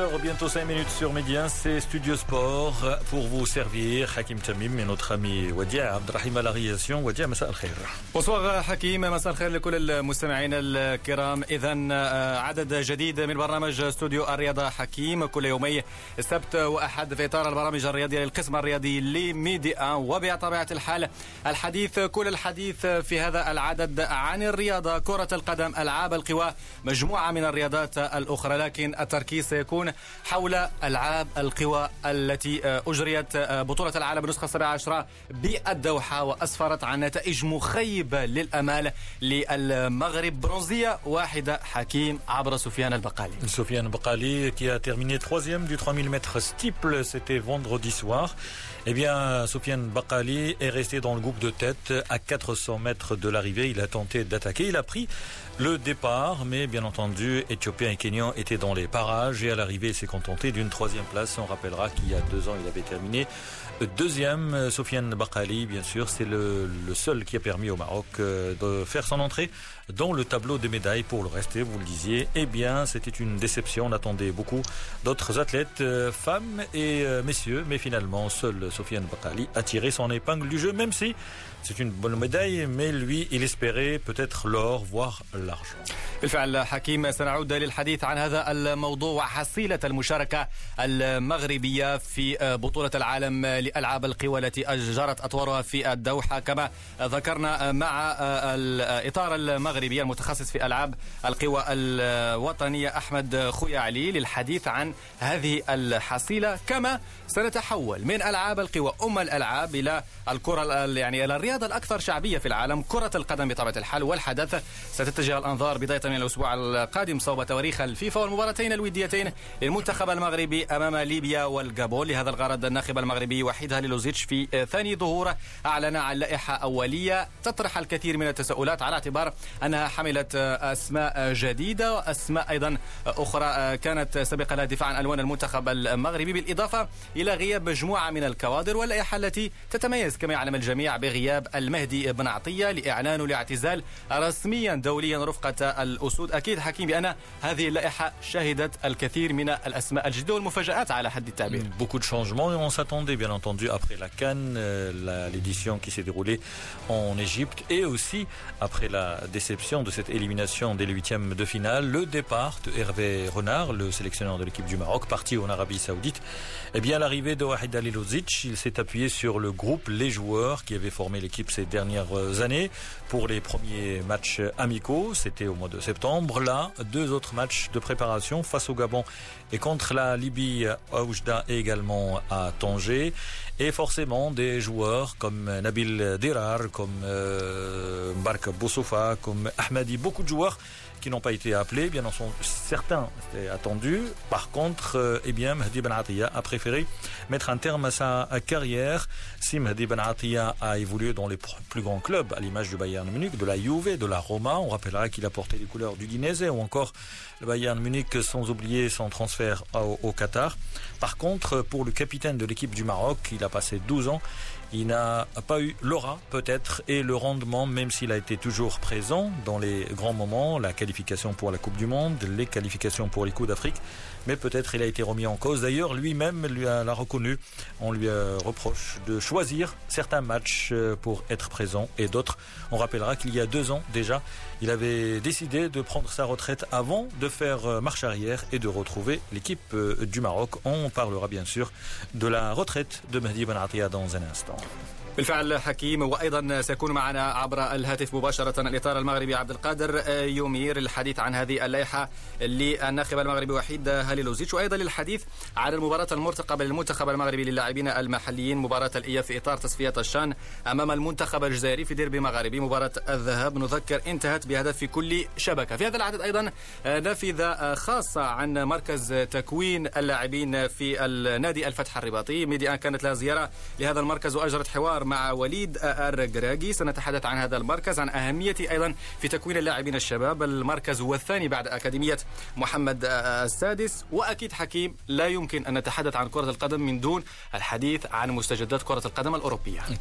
17h, bientôt 5 minutes sur Médien, c'est Studio Sport pour vous servir. Hakim Tamim et notre ami Wadia Abdrahim à la réalisation. Wadia, مساء الخير. Bonsoir Hakim, مساء الخير لكل المستمعين الكرام. إذا عدد جديد من برنامج استوديو الرياضة حكيم كل يومي السبت وأحد في إطار البرامج الرياضية للقسم الرياضي لميديا وبطبيعة الحال الحديث كل الحديث في هذا العدد عن الرياضة كرة القدم ألعاب القوى مجموعة من الرياضات الأخرى لكن التركيز سيكون حول ألعاب القوى التي أجريت بطولة العالم النسخة السابعة عشرة بالدوحة وأسفرت عن نتائج مخيبة للأمال للمغرب. برونزية واحدة حكيم عبر سفيان البقالي. Sofiane Bakali qui a terminé troisième du 3000 mètres steeple, c'était vendredi soir. Eh bien, Sofiane Bakali est resté dans le groupe de tête à 400 mètres de l'arrivée. Il a tenté d'attaquer. Il a pris le départ, mais bien entendu, Éthiopiens et Kenyans étaient dans les parages et à l'arrivée, il s'est contenté d'une troisième place. On rappellera qu'il y a deux ans, il avait terminé deuxième. Sofiane Bakali, bien sûr, c'est le, seul qui a permis au Maroc de faire son entrée dans le tableau des médailles. Pour le reste, vous le disiez, eh bien, c'était une déception. On attendait beaucoup d'autres athlètes, femmes et messieurs, mais finalement, seul Sofiane Bakali a tiré son épingle du jeu, même si c'est une bonne médaille, mais lui, il espérait peut-être l'or, voire l'argent. بالفعل حكيم سنعود للحديث عن هذا الموضوع. وحصيلة المشاركة المغربية في بطولة العالم لألعاب القوى التي أجرت أطوارها في الدوحة. كما ذكرنا مع الإطار المغربي المتخصص في ألعاب القوى الوطنية أحمد خويا علي للحديث عن هذه الحصيلة. كما سنتحول من ألعاب القوى أم الألعاب إلى الكرة يعني إلى الرياضة. الأكثر شعبية في العالم كرة القدم بطبيعة الحال والحدث. ستتجه الأنظار بداية من الأسبوع القادم صوب تواريخ الفيفا والمباراتين الوديتين للمنتخب المغربي أمام ليبيا والجابون لهذا الغرض الناخب المغربي وحيد هاليلوزيتش في ثاني ظهور أعلن عن لائحة أولية تطرح الكثير من التساؤلات على اعتبار أنها حملت أسماء جديدة وأسماء أيضا أخرى كانت سبق لها دفاع عن ألوان المنتخب المغربي بالإضافة إلى غياب مجموعة من الكوادر واللائحة التي تتميز كما يعلم الجميع بغياب Mm, beaucoup de changements et on s'attendait bien entendu après la Cannes euh, l'édition qui s'est déroulée en Égypte et aussi après la déception de cette élimination dès les huitièmes de finale le départ de Hervé Renard le sélectionneur de l'équipe du Maroc parti en Arabie Saoudite. Et bien l'arrivée de Wahid Ali Lozic il s'est appuyé sur le groupe les joueurs qui avaient formé l'équipe ces dernières années pour les premiers matchs amicaux. C'était au mois de septembre. Là, deux autres matchs de préparation face au Gabon et contre la Libye à Oujda et également à Tanger. Et forcément des joueurs comme Nabil Dirar, comme euh, Mbarka Boussoufa, comme Ahmadi, beaucoup de joueurs qui n'ont pas été appelés, bien en sont certains attendus. Par contre, euh, eh bien, Mahdi Ben Atiyah a préféré mettre un terme à sa carrière. Si Mahdi Ben Atiyah a évolué dans les plus grands clubs, à l'image du Bayern Munich, de la Juve, de la Roma, on rappellera qu'il a porté les couleurs du Dinese ou encore le Bayern Munich, sans oublier son transfert au Qatar. Par contre, pour le capitaine de l'équipe du Maroc, il a passé 12 ans, il n'a pas eu l'aura peut-être et le rendement, même s'il a été toujours présent dans les grands moments, la qualification pour la Coupe du Monde, les qualifications pour les Coups d'Afrique, mais peut-être il a été remis en cause. D'ailleurs, lui-même lui l'a reconnu. On lui reproche de choisir certains matchs pour être présent et d'autres. On rappellera qu'il y a deux ans déjà, il avait décidé de prendre sa retraite avant de faire marche arrière et de retrouver l'équipe du Maroc. On parlera bien sûr de la retraite de Mahdi Ben dans un instant. off. بالفعل حكيم وأيضا سيكون معنا عبر الهاتف مباشرة الإطار المغربي عبد القادر يومير للحديث عن هذه اللائحة للناخب المغربي وحيد هاليلوزيتش. وأيضا للحديث عن المباراة المرتقبة للمنتخب المغربي للاعبين المحليين مباراة الاياب في إطار تصفية الشان أمام المنتخب الجزائري في ديربي مغربي مباراة الذهاب. نذكر انتهت بهدف في كل شبكة. في هذا العدد أيضا نافذة خاصة عن مركز تكوين اللاعبين في النادي الفتح الرباطي. ميديا كانت لها زيارة لهذا المركز وأجرت حوار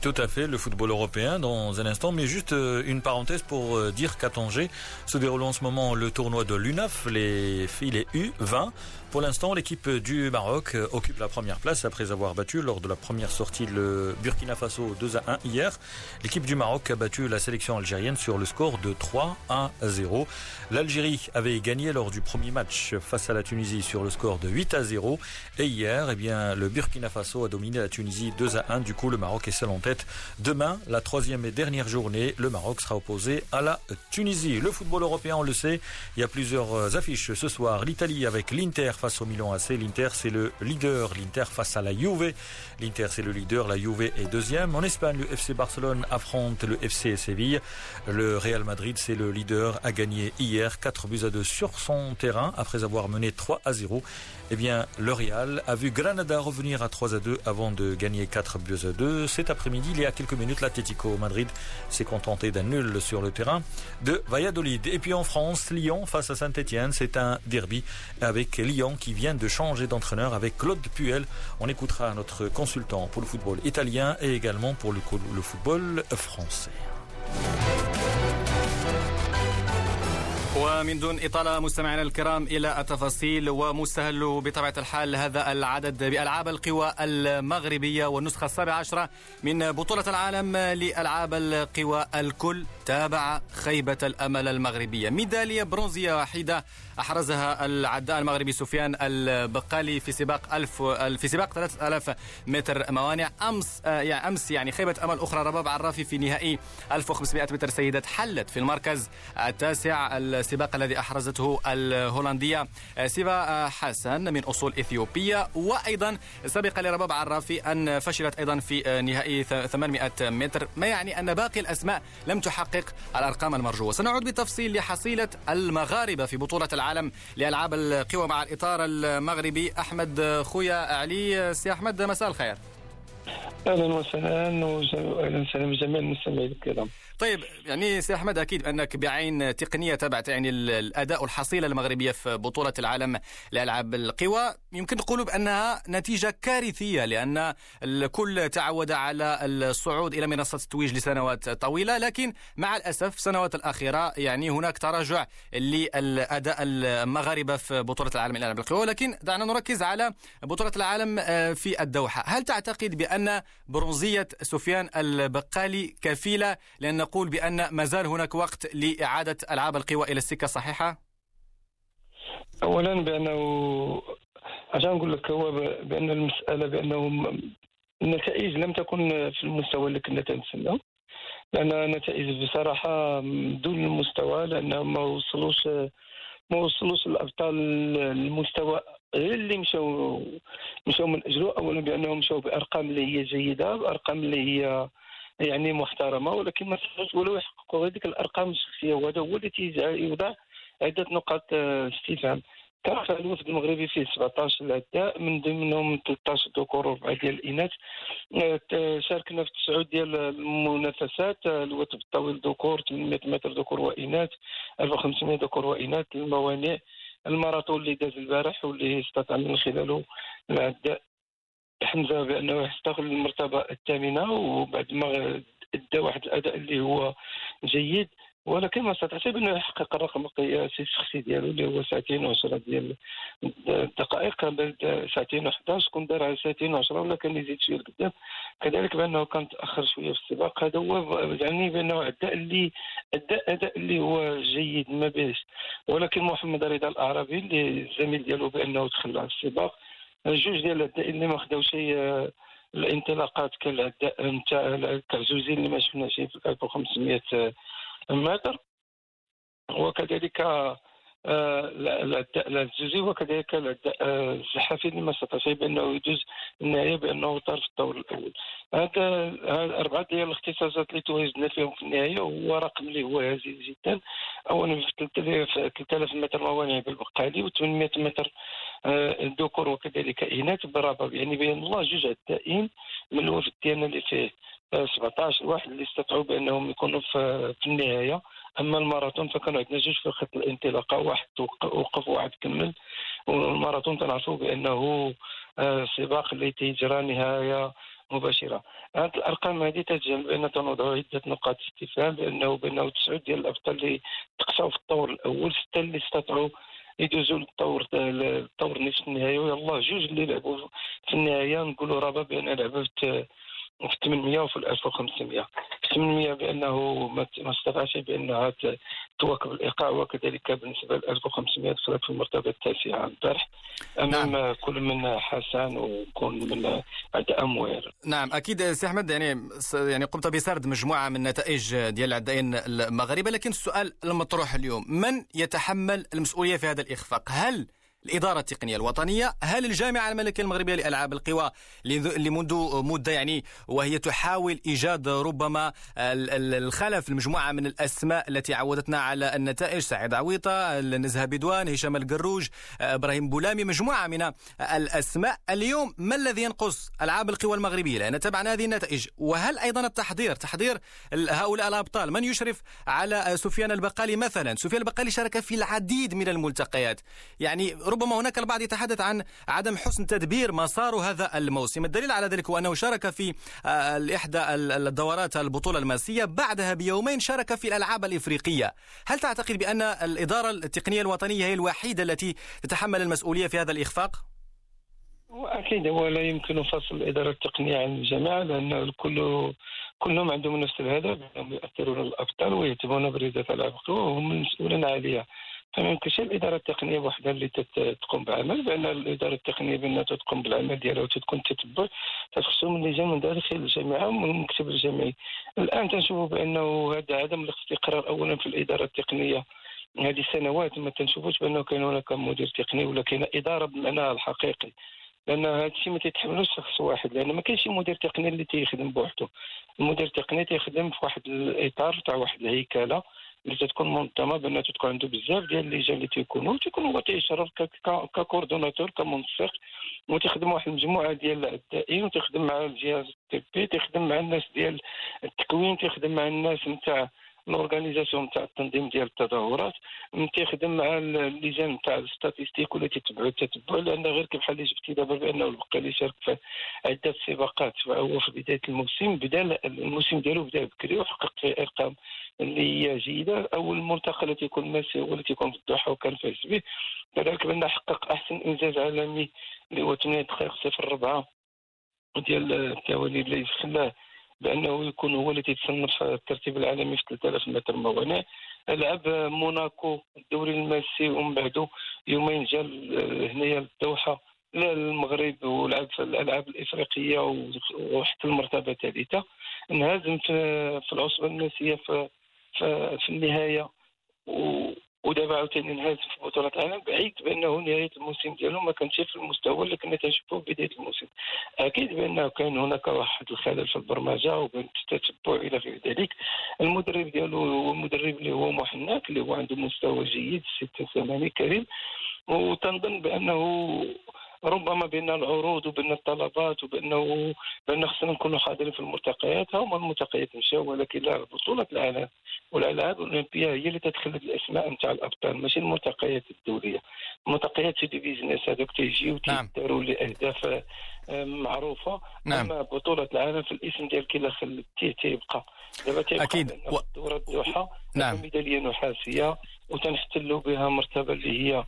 Tout à fait, le football européen dans un instant, mais juste euh, une parenthèse pour euh, dire qu'à Tanger se déroule en ce moment le tournoi de l'UNAF, les filles U20. Pour l'instant, l'équipe du Maroc occupe la première place après avoir battu lors de la première sortie le Burkina Faso 2 à 1 hier. L'équipe du Maroc a battu la sélection algérienne sur le score de 3 à 0. L'Algérie avait gagné lors du premier match face à la Tunisie sur le score de 8 à 0. Et hier, eh bien, le Burkina Faso a dominé la Tunisie 2 à 1. Du coup, le Maroc est seul en tête. Demain, la troisième et dernière journée, le Maroc sera opposé à la Tunisie. Le football européen, on le sait, il y a plusieurs affiches ce soir. L'Italie avec l'Inter face au Milan AC. L'Inter, c'est le leader. L'Inter face à la Juve. L'Inter, c'est le leader. La Juve est deuxième. En Espagne, le FC Barcelone affronte le FC Séville. Le Real Madrid, c'est le leader, a gagné hier 4 buts à 2 sur son terrain après avoir mené 3 à 0. Eh bien, le Real a vu Granada revenir à 3 à 2 avant de gagner 4 buts à 2. Cet après-midi, il y a quelques minutes, l'Atlético Madrid s'est contenté d'un nul sur le terrain de Valladolid. Et puis en France, Lyon face à Saint-Etienne, c'est un derby avec Lyon qui vient de changer d'entraîneur avec Claude Puel. On écoutera notre consultant pour le football italien et également pour le, le football français. ومن دون إطالة مستمعينا الكرام إلى التفاصيل ومستهل بطبيعة الحال هذا العدد بألعاب القوى المغربية والنسخة السابعة عشرة من بطولة العالم لألعاب القوى الكل. تابع خيبة الأمل المغربية. ميدالية برونزية واحدة أحرزها العداء المغربي سفيان البقالي في سباق ألف في سباق 3000 متر موانع. أمس يعني أمس يعني خيبة أمل أخرى رباب عرافي في نهائي 1500 متر سيدات حلت في المركز التاسع. السباق الذي أحرزته الهولندية سيفا حسن من أصول إثيوبية. وأيضا سبق لرباب عرافي أن فشلت أيضا في نهائي 800 متر. ما يعني أن باقي الأسماء لم تحقق الأرقام المرجوة. سنعود بالتفصيل لحصيلة المغاربة في بطولة العالم. لألعاب القوى مع الإطار المغربي أحمد خويا. علي سي أحمد مساء الخير. أهلا وسهلا واهلا وسهلا بجميع المستمعين الكرام. طيب يعني سي أحمد أكيد انك بعين تقنية تبعت يعني الأداء والحصيله المغربية في بطولة العالم لألعاب القوى. يمكن نقول بأنها نتيجة كارثية لأن الكل تعود على الصعود إلى منصة التتويج لسنوات طويلة. لكن مع الأسف السنوات الأخيرة يعني هناك تراجع للأداء المغاربة في بطولة العالم لألعاب القوى. ولكن دعنا نركز على بطولة العالم في الدوحة. هل تعتقد بأن برونزية سفيان البقالي كفيلة لأن نقول بأن ما زال هناك وقت لإعادة ألعاب القوى إلى السكة الصحيحة؟ أولا بأنه عشان نقول لك هو بأن المسألة بأنه النتائج لم تكن في المستوى اللي كنا تنتسناو لأن النتائج بصراحة دون المستوى لأنهم ما وصلوش ما وصلوش الأبطال المستوى غير اللي مشاو مشاو من أجله أولا بأنهم مشاو بأرقام اللي هي جيدة بأرقام اللي هي يعني محترمة ولكن ما ولو يحققوا هذيك الأرقام الشخصية وهذا هو اللي يوضع عدة نقاط استفهام. كان الوفد المغربي فيه 17 العداء من ضمنهم 13 ذكور وربعه ديال الاناث شاركنا في تسعود ديال المنافسات الوثب الطويل ذكور 800 متر ذكور وإناث 1500 ذكور وإناث الموانئ الماراثون اللي داز البارح واللي استطاع من خلاله العداء حمزة بأنه يستغل المرتبة الثامنة وبعد ما أدى واحد الأداء اللي هو جيد. ولكن ما استطاعش بانه يحقق الرقم القياسي الشخصي ديالو اللي هو ساعتين و10 ديال الدقائق. كان ساعتين و11 كون على ساعتين و10 ولا كان يزيد شوية لقدام كذلك بأنه كان تأخر شوية في السباق. هذا هو يعني بأنه أداء اللي اداء أداء اللي هو جيد ما بيش ولكن محمد رضا الأعرابي اللي الزميل ديالو بأنه تخلى على السباق جوج ديال العداء اللي ما خداوش الانطلاقات كالعداء نتاع كعزوزين اللي ما شفناش في 1500 متر وكذلك العداء العزوزي وكذلك العداء الزحافي ما استطاعش بأنه يدوز النهاية بأنه طار في الدور الأول. هذا الأربعة ديال الاختصاصات اللي توازنا فيهم في النهاية هو رقم اللي هو هزيل جدا. اولا في 3000 متر موانع بالبقالي و800 متر الذكور وكذلك إناث برابر يعني بين الله جوج عدائين من الوفد ديالنا اللي فيه. 17 واحد اللي استطاعوا بأنهم يكونوا في, في النهاية. أما الماراثون فكانوا عندنا جوج في خط الانطلاقة واحد وقف وواحد كمل. والماراثون تنعرفوا بأنه آه، سباق اللي تيجرى نهاية مباشرة. هذه الأرقام هذه تجعل بأن تنوضع عدة نقاط استفهام بانه بأنه تسعه ديال الأبطال اللي تقصاو في الطور الأول ستة اللي استطاعوا يدوزوا للطور الطور نصف النهائي ويلا جوج اللي لعبوا في النهاية نقولوا رابا بأن لعبت في 800 وفي 1500 في 800 بأنه ما استطاعش بانها تواكب الإيقاع وكذلك بالنسبة ل 1500 دخلت في المرتبة التاسعة البارح امام نعم. كل من حسن وكل من اموير نعم أكيد سي أحمد يعني يعني قمت بسرد مجموعة من النتائج ديال العدائين المغاربه لكن السؤال المطروح اليوم من يتحمل المسؤولية في هذا الإخفاق؟ هل الإدارة التقنية الوطنية هل الجامعة الملكية المغربية لألعاب القوى اللي منذ مدة يعني وهي تحاول إيجاد ربما الخلف المجموعة من الأسماء التي عودتنا على النتائج؟ سعيد عويطة النزهة بدوان هشام القروج إبراهيم بولامي مجموعة من الأسماء. اليوم ما الذي ينقص؟ ألعاب القوى المغربية لأن تبعنا هذه النتائج. وهل أيضا التحضير؟ تحضير هؤلاء الأبطال. من يشرف على سفيان البقالي مثلا؟ سفيان البقالي شارك في العديد من الملتقيات. يعني ربما هناك البعض يتحدث عن عدم حسن تدبير مسار هذا الموسم. الدليل على ذلك هو أنه شارك في آه، إحدى الدورات البطولة المأسية. بعدها بيومين شارك في الألعاب الإفريقية. هل تعتقد بأن الإدارة التقنية الوطنية هي الوحيدة التي تتحمل المسؤولية في هذا الإخفاق؟ واكيد هو لا يمكن فصل الإدارة التقنية عن الجماعه لأن الكل كلهم عندهم نفس الهدف انهم يؤثرون الأبطال ويهتمون برياده الالعاب وهم المسؤولين عليها. فما يمكنش. الإدارة التقنية بوحدها اللي تقوم بعمل بأن الإدارة التقنية بانها تقوم بالعمل ديالها وتكون تتبع تخصهم من لجان من داخل الجامعة ومن المكتب الجامعي. الآن تنشوفوا بأنه هذا عدم الاستقرار اولا في الإدارة التقنية. هذه السنوات ما تنشوفوش بأنه كان هناك مدير تقني ولا كاين إدارة بمعناها الحقيقي. لأن هذا الشيء ما تيتحملوش شخص واحد لأن ما كاينش مدير تقني اللي تيخدم بوحده المدير التقني تيخدم في واحد الإطار تاع واحد الهيكلة. اللي تتكون منظمه بان تكون عنده بزاف ديال اللجان اللي تيكونوا تيكون هو تيشرف ككوردوناتور كمنسق وتخدم واحد المجموعه ديال الدائين وتخدم مع الجهاز الطبي تخدم مع الناس ديال التكوين تخدم مع الناس نتاع الأورغانيزاسيون تاع التنظيم ديال التظاهرات تيخدم مع اللجان تاع الستاتيستيك ولا تتبع التتبع لأن غير بحال اللي جبتي دابا بانه اللي شارك في عدة سباقات فهو في بداية الموسم بدأ الموسم ديالو بدأ بكري وحقق فيه أرقام اللي هي جيدة. أول ملتقى اللي تيكون ماسي هو اللي تيكون في الدوحه وكان فاز به كذلك بأن حقق أحسن انجاز عالمي اللي هو 8 دقائق 0 4 ديال التوالي اللي خلاه بانه يكون هو اللي تيتصنف الترتيب العالمي في 3000 متر موانع لعب موناكو الدوري الماسي ومن بعده يومين جا هنايا للدوحه للمغرب ولعب في الألعاب الإفريقية وحتى المرتبة الثالثة. انهزم في العصبة الماسيه في في النهاية. ودابا عاوتاني انهزم في بطولة العالم بعيد بانه نهاية الموسم ديالو ما كانش في المستوى اللي كنا تنشوفوه في بداية الموسم. أكيد بانه كان هناك واحد الخلل في البرمجة وبين التتبع إلى غير ذلك. المدرب ديالو هو المدرب اللي هو محنك اللي هو عنده مستوى جيد ست سنوات كريم. وتنظن بأنه ربما بان العروض وبان الطلبات وبأنه بأن خصنا نكونوا حاضرين في الملتقيات هما الملتقيات مشاو ولكن لا بطولة العالم والالعاب الأولمبية هي اللي تدخل الأسماء نتاع الأبطال ماشي الملتقيات الدولية. الملتقيات دي بيزنس هذوك تيجيو نعم. تيداروا لأهداف آه، معروفة. نعم. أما بطولة العالم في الاسم ديال كي خلتيه تيبقى. دابا تيبقى أكيد. و... دورة الدوحه نعم. ميدالية نحاسية وتنحتلوا بها مرتبة اللي هي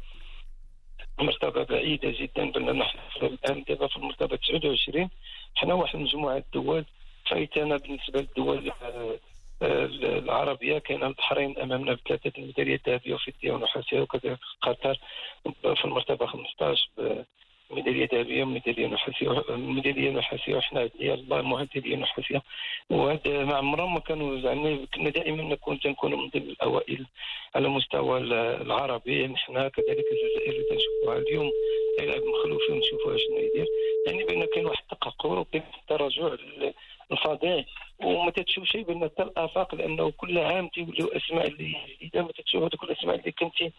مرتبة بعيده جدا بان نحن الآن دابا في المرتبه 29 حنا واحد مجموعه دول فايتنا بالنسبة للدول آه، آه، العربية. كاين البحرين أمامنا بثلاثة الميداليات الذهبية وفضية ونحاسية وكذلك قطر في المرتبة 15 ميدالية ذهبيه وميداليه نحاسية ميدالية نحاسية وحنا الله ميداليه نحاسية. وهذا ما عمرهم ما كانوا يعني كنا دائما نكون تنكون من ضمن الأوائل على مستوى العربي. يعني حنا كذلك الجزائر اللي تنشوفوها اليوم يلعب مخلوفي ونشوفوها شنو يدير. يعني بأن كاين واحد التقهقر وكاين تراجع الفظيع وما تتشوف شيء بأن حتى الافاق لأنه كل عام تيوليو أسماء اللي جديده ما تتشوف هذوك الأسماء اللي كنتي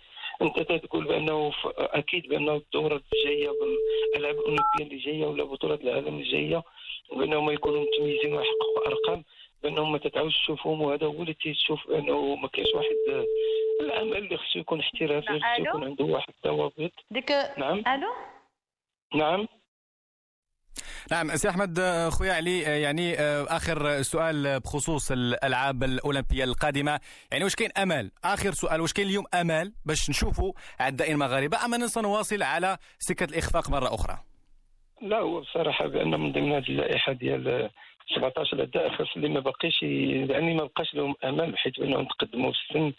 أنت تقول بأنه أكيد بأنه الدورة الجاية بالالعاب الأولمبية اللي جاية ولا بطولة العالم الجايه بانهم يكونوا متميزين ويحققوا أرقام بأنهم ما تتعاودش تشوفهم وهذا هو اللي تيشوف انه ما كاينش واحد العمل اللي خصو يكون احترافي خصو يكون عنده واحد الضوابط ديك نعم. ألو؟ نعم. نعم سي أحمد خويا علي يعني آخر سؤال بخصوص الالعاب الأولمبية القادمة. يعني واش كاين أمل؟ آخر سؤال واش كاين اليوم أمل باش نشوفوا عدائين المغاربه ام اننا سنواصل على سكة الإخفاق مرة أخرى؟ لا هو بصراحة بأن من ضمن هذه اللائحة ديال 17 عداء خاص اللي ما باقيش يعني ما بقاش لهم أمل حيت بانهم تقدموا في السن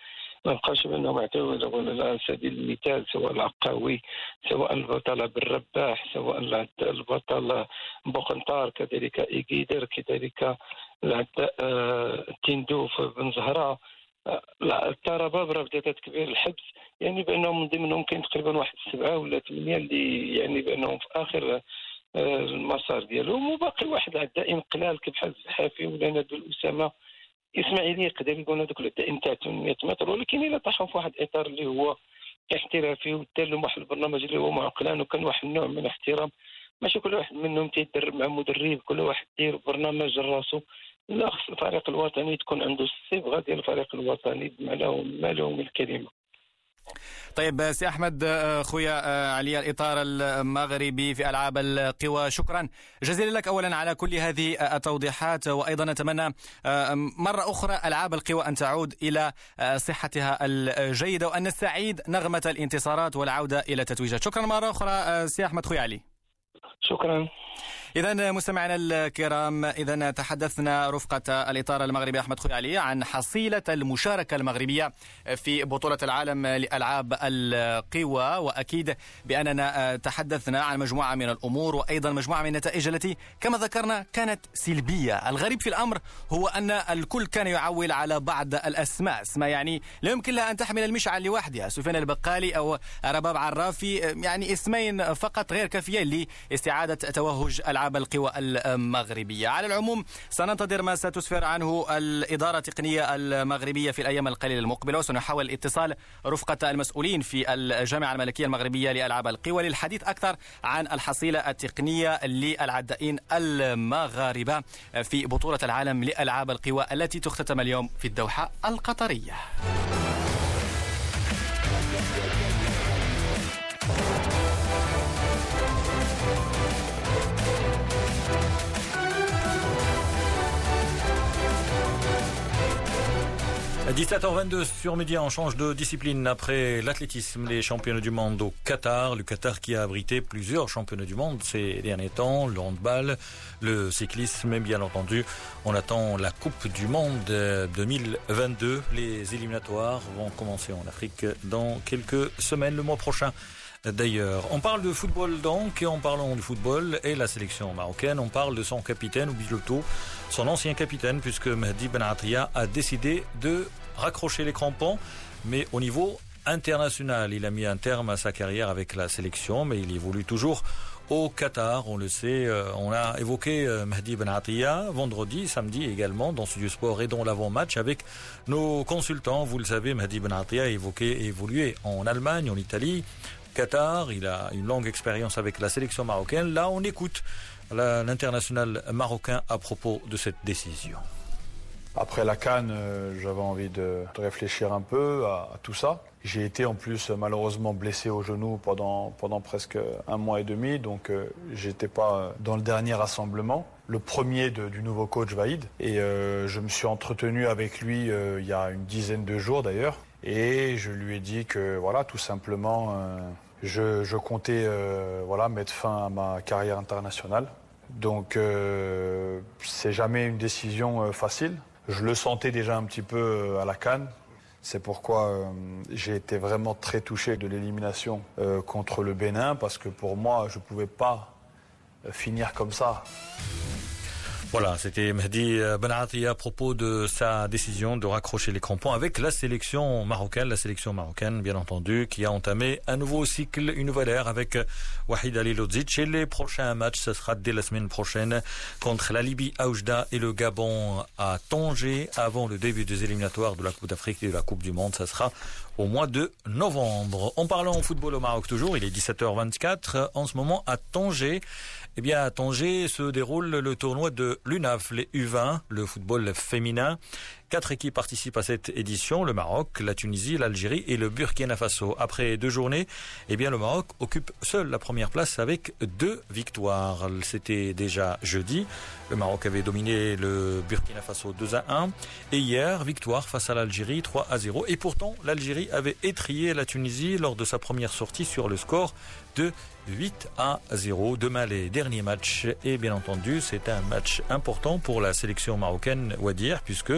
ما بقاش بانهم يعطيو على سبيل المثال سواء العقاوي سواء البطل بالرباح سواء البطل بوخنطار كذلك ايكيدر كذلك العداء تيندوف بن زهره التراباب راه بدات كبير الحبس يعني بأنهم من ضمنهم كاين تقريبا واحد سبعة ولا ثمانية اللي يعني بأنهم في آخر المسار ديالهم وباقي واحد العدائين قلال بحال الزحافي ولا نادو الأسامة. اسماعيليه يقدر يكون هذوك العدائين تاع 800 متر ولكن إلا طاحوا في واحد الاطار اللي هو احترافي ودار لهم واحد البرنامج اللي هو معقلان وكان واحد النوع من الاحترام. ماشي كل واحد منهم تيدرب مع مدرب كل واحد يدير برنامج لراسو. لا خص الفريق الوطني تكون عنده الصبغه ديال الفريق الوطني بمعنى ما لهم الكلمة. طيب سي أحمد خويا علي الإطار المغربي في ألعاب القوى. شكرا. جزيلا لك اولا على كل هذه التوضيحات. وأيضا نتمنى مرة أخرى ألعاب القوى أن تعود إلى صحتها الجيدة وأن نستعيد نغمة الانتصارات والعودة إلى التتويجات شكرا مرة أخرى سي أحمد خويا علي. شكرا. إذا مستمعينا الكرام إذا تحدثنا رفقة الإطار المغربي أحمد خوي علي عن حصيلة المشاركة المغربية في بطولة العالم لألعاب القوى وأكيد بأننا تحدثنا عن مجموعة من الأمور وأيضا مجموعة من النتائج التي كما ذكرنا كانت سلبية. الغريب في الأمر هو أن الكل كان يعول على بعض الأسماء أسماء يعني لا يمكن لها أن تحمل المشعل لوحدها. سفيان البقالي أو رباب عرافي يعني اسمين فقط غير كافيين لإستعادة توهج العاب ألعاب القوى المغربية. على العموم سننتظر ما ستسفر عنه الإدارة التقنية المغربية في الأيام القليلة المقبلة وسنحاول اتصال رفقة المسؤولين في الجامعة الملكية المغربية لألعاب القوى للحديث أكثر عن الحصيلة التقنية للعدائين المغاربة في بطولة العالم لألعاب القوى التي تختتم اليوم في الدوحة القطرية. 17h22 sur Média, on change de discipline après l'athlétisme, les championnats du monde au Qatar. Le Qatar qui a abrité plusieurs championnats du monde ces derniers temps, le handball, le cyclisme, et bien entendu, on attend la Coupe du Monde 2022. Les éliminatoires vont commencer en Afrique dans quelques semaines, le mois prochain. D'ailleurs, on parle de football donc, et en parlant de football et la sélection marocaine, on parle de son capitaine Biloto, son ancien capitaine, puisque Mehdi Ben Atria a décidé de raccrocher les crampons, mais au niveau international. Il a mis un terme à sa carrière avec la sélection, mais il évolue toujours au Qatar, on le sait. on a évoqué Mehdi Ben Attia vendredi, samedi également dans Studio Sport et dans l'avant-match avec nos consultants. Vous le savez, Mehdi Ben Attia a évoqué évolué en Allemagne, en Italie, Qatar. Il a une longue expérience avec la sélection marocaine. Là, on écoute l'international marocain à propos de cette décision. Après la Cannes, j'avais envie de réfléchir un peu à, tout ça. J'ai été en plus malheureusement blessé au genou pendant, pendant presque un mois et demi, donc euh, j'étais pas dans le dernier rassemblement, le premier du nouveau coach Vaïd. Et euh, je me suis entretenu avec lui euh, il y a une dizaine de jours d'ailleurs. Et je lui ai dit que voilà, tout simplement, je, comptais voilà, mettre fin à ma carrière internationale. Donc c'est jamais une décision facile. Je le sentais déjà un petit peu à la canne. C'est pourquoi euh, j'ai été vraiment très touché de l'élimination euh, contre le Bénin, parce que pour moi, je ne pouvais pas euh, finir comme ça. Voilà, c'était Mehdi Benati à propos de sa décision de raccrocher les crampons avec la sélection marocaine, la sélection marocaine bien entendu, qui a entamé un nouveau cycle, une nouvelle ère avec Wahid Ali Lodzic. Et les prochains matchs, ce sera dès la semaine prochaine contre la Libye à Oujda et le Gabon à Tanger avant le début des éliminatoires de la Coupe d'Afrique et de la Coupe du Monde. Ça sera au mois de novembre. En parlant football au Maroc toujours, il est 17h24. En ce moment, à Tanger, eh bien, à Tanger se déroule le tournoi de l'UNAF, les U20, le football féminin. Quatre équipes participent à cette édition, le Maroc, la Tunisie, l'Algérie et le Burkina Faso. Après deux journées, eh bien, le Maroc occupe seul la première place avec deux victoires. C'était déjà jeudi. Le Maroc avait dominé le Burkina Faso 2 à 1. Et hier, victoire face à l'Algérie 3 à 0. Et pourtant, l'Algérie avait étrié la Tunisie lors de sa première sortie sur le score de 8 à 0. Demain, les derniers matchs. Et bien entendu, c'est un match important pour la sélection marocaine Wadir, puisque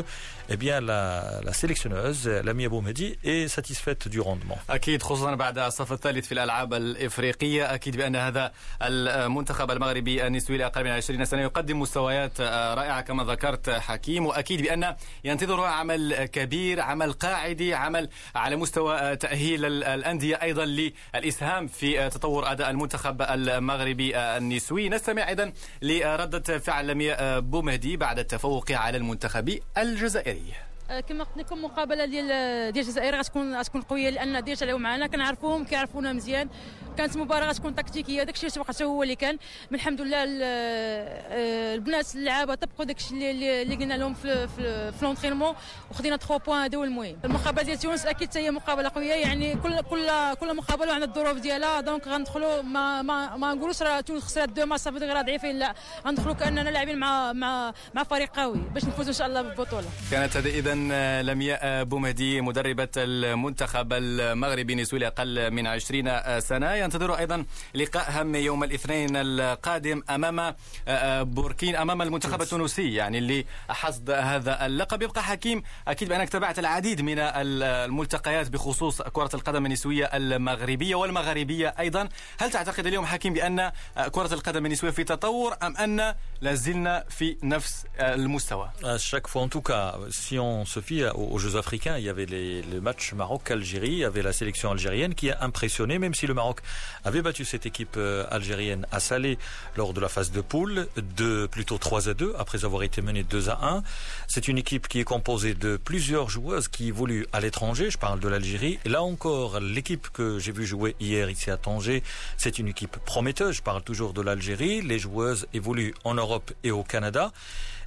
eh bien, la, la sélectionneuse, Lamia Boumedi, est satisfaite du rendement. أكيد خصوصا بعد الصف الثالث في الألعاب الإفريقية أكيد بأن هذا المنتخب المغربي النسوي لأقل من 20 سنة يقدم مستويات رائعة كما ذكرت حكيم وأكيد بأن ينتظر عمل كبير عمل قاعدي عمل على مستوى تأهيل الأندية أيضا للإسهام في تطور أداء المنتخب المغربي النسوي. نستمع أيضا لردة فعل بومهدي بعد التفوق على المنتخب الجزائري. كما قلت لكم مقابلة ديال ديال الجزائر غتكون غتكون قوية لأن ديجا لعبوا معنا كنعرفوهم كيعرفونا مزيان. كانت مباراة غتكون تكتيكية داكشي اللي تبقى هو اللي كان. من الحمد لله البنات اللعابة طبقوا داكشي اللي اللي قلنا لهم في في, لونترينمون وخدينا 3 بوان هذا هو المهم. المقابلة ديال تونس أكيد هي مقابلة قوية يعني كل كل كل مقابلة عندها الظروف ديالها. دونك غندخلوا ما ما, ما نقولوش راه تونس خسرات دو ما صافي غير ضعيفين لا. غندخلوا كأننا لاعبين مع مع مع فريق قوي باش نفوزوا إن شاء الله بالبطولة. كانت هذه اذا لمياء بومهدي مدربة المنتخب المغربي نسوي لاقل من 20 سنة. ينتظر أيضا لقاء هام يوم الاثنين القادم أمام بوركين أمام المنتخب التونسي يعني اللي حصد هذا اللقب. يبقى حكيم أكيد بأنك تابعت العديد من الملتقيات بخصوص كرة القدم النسويه المغربية والمغاربية أيضا. هل تعتقد اليوم حكيم بأن كرة القدم النسويه في تطور أم أن لازلنا في نفس المستوى؟ À chaque fois, en tout cas, si on se fie aux, Jeux africains, il y avait le match Maroc-Algérie, il y avait la sélection algérienne qui a impressionné, même si le Maroc avait battu cette équipe euh, algérienne à Salé lors de la phase de poule, de plutôt 3 à 2, après avoir été mené 2 à 1. C'est une équipe qui est composée de plusieurs joueuses qui évoluent à l'étranger, je parle de l'Algérie. Là encore, l'équipe que j'ai vu jouer hier ici à Tanger, c'est une équipe prometteuse, je parle toujours de l'Algérie. Les joueuses évoluent en Europe et au Canada.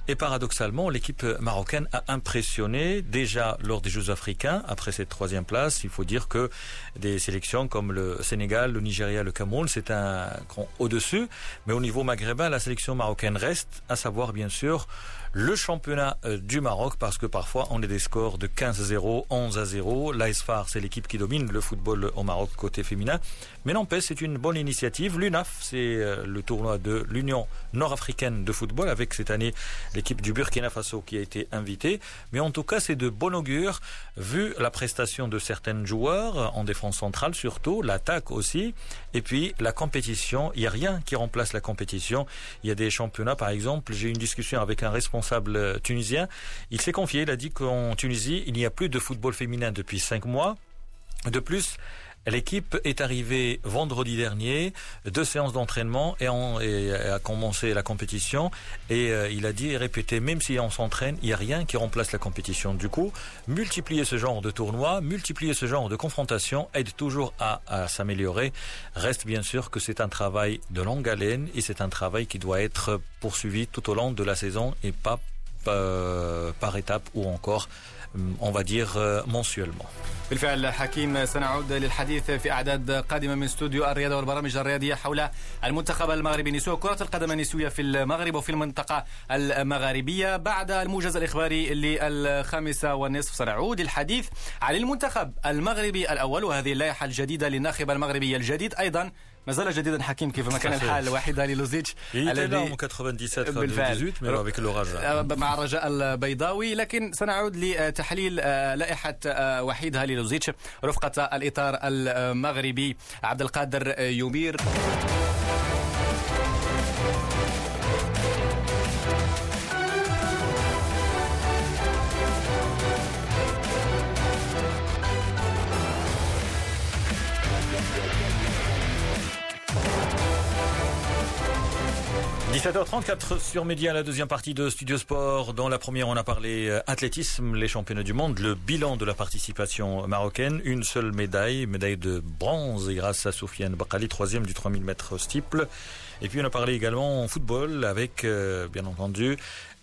Et paradoxalement, l'équipe marocaine a impressionné déjà lors des Jeux africains. Après cette troisième place, il faut dire que des sélections comme le Sénégal, le Nigeria, le Cameroun, c'est un grand au-dessus. Mais au niveau maghrébin, la sélection marocaine reste, à savoir bien sûr le championnat du Maroc parce que parfois on est des scores de 15 à 0, 11 à 0. L'ASFAR, c'est l'équipe qui domine le football au Maroc côté féminin. Mais n'empêche, c'est une bonne initiative. L'UNAF, c'est le tournoi de l'Union nord-africaine de football avec cette année l'équipe du Burkina Faso qui a été invitée. Mais en tout cas, c'est de bon augure vu la prestation de certains joueurs en défense centrale surtout, l'attaque aussi. Et puis la compétition, il n'y a rien qui remplace la compétition. Il y a des championnats, par exemple, j'ai eu une discussion avec un responsable tunisien. Il s'est confié, il a dit qu'en Tunisie, il n'y a plus de football féminin depuis cinq mois. De plus, L'équipe est arrivée vendredi dernier, deux séances d'entraînement et, et a commencé la compétition. Et euh, il a dit et répété, même si on s'entraîne, il n'y a rien qui remplace la compétition. Du coup, multiplier ce genre de tournoi, multiplier ce genre de confrontation aide toujours à, à s'améliorer. Reste bien sûr que c'est un travail de longue haleine et c'est un travail qui doit être poursuivi tout au long de la saison et pas euh, par étape ou encore on va dire mensuellement. بالفعل حكيم سنعود للحديث في أعداد قادمة من استوديو الرياضة والبرامج الرياضية حول المنتخب المغربي النسوي وكرة القدم النسوية في المغرب وفي المنطقة المغاربية بعد الموجز الإخباري للخامسه والنصف سنعود للحديث عن المنتخب المغربي الأول وهذه اللائحة الجديدة للناخب المغربي الجديد أيضا ما زال جديدا حكيم كيفما كان الحال وحيد لوزيتش الذي 97 مع الرجاء البيضاوي. لكن سنعود لتحليل لائحة وحيد هالي لوزيتش رفقة الإطار المغربي عبد القادر يمير. 17h34 sur Média, la deuxième partie de Studio Sport. Dans la première, on a parlé euh, athlétisme, les championnats du monde, le bilan de la participation marocaine, une seule médaille, médaille de bronze grâce à Soufiane Bakali, troisième du 3000 mètres steeple. Et puis on a parlé également en football avec, euh, bien entendu,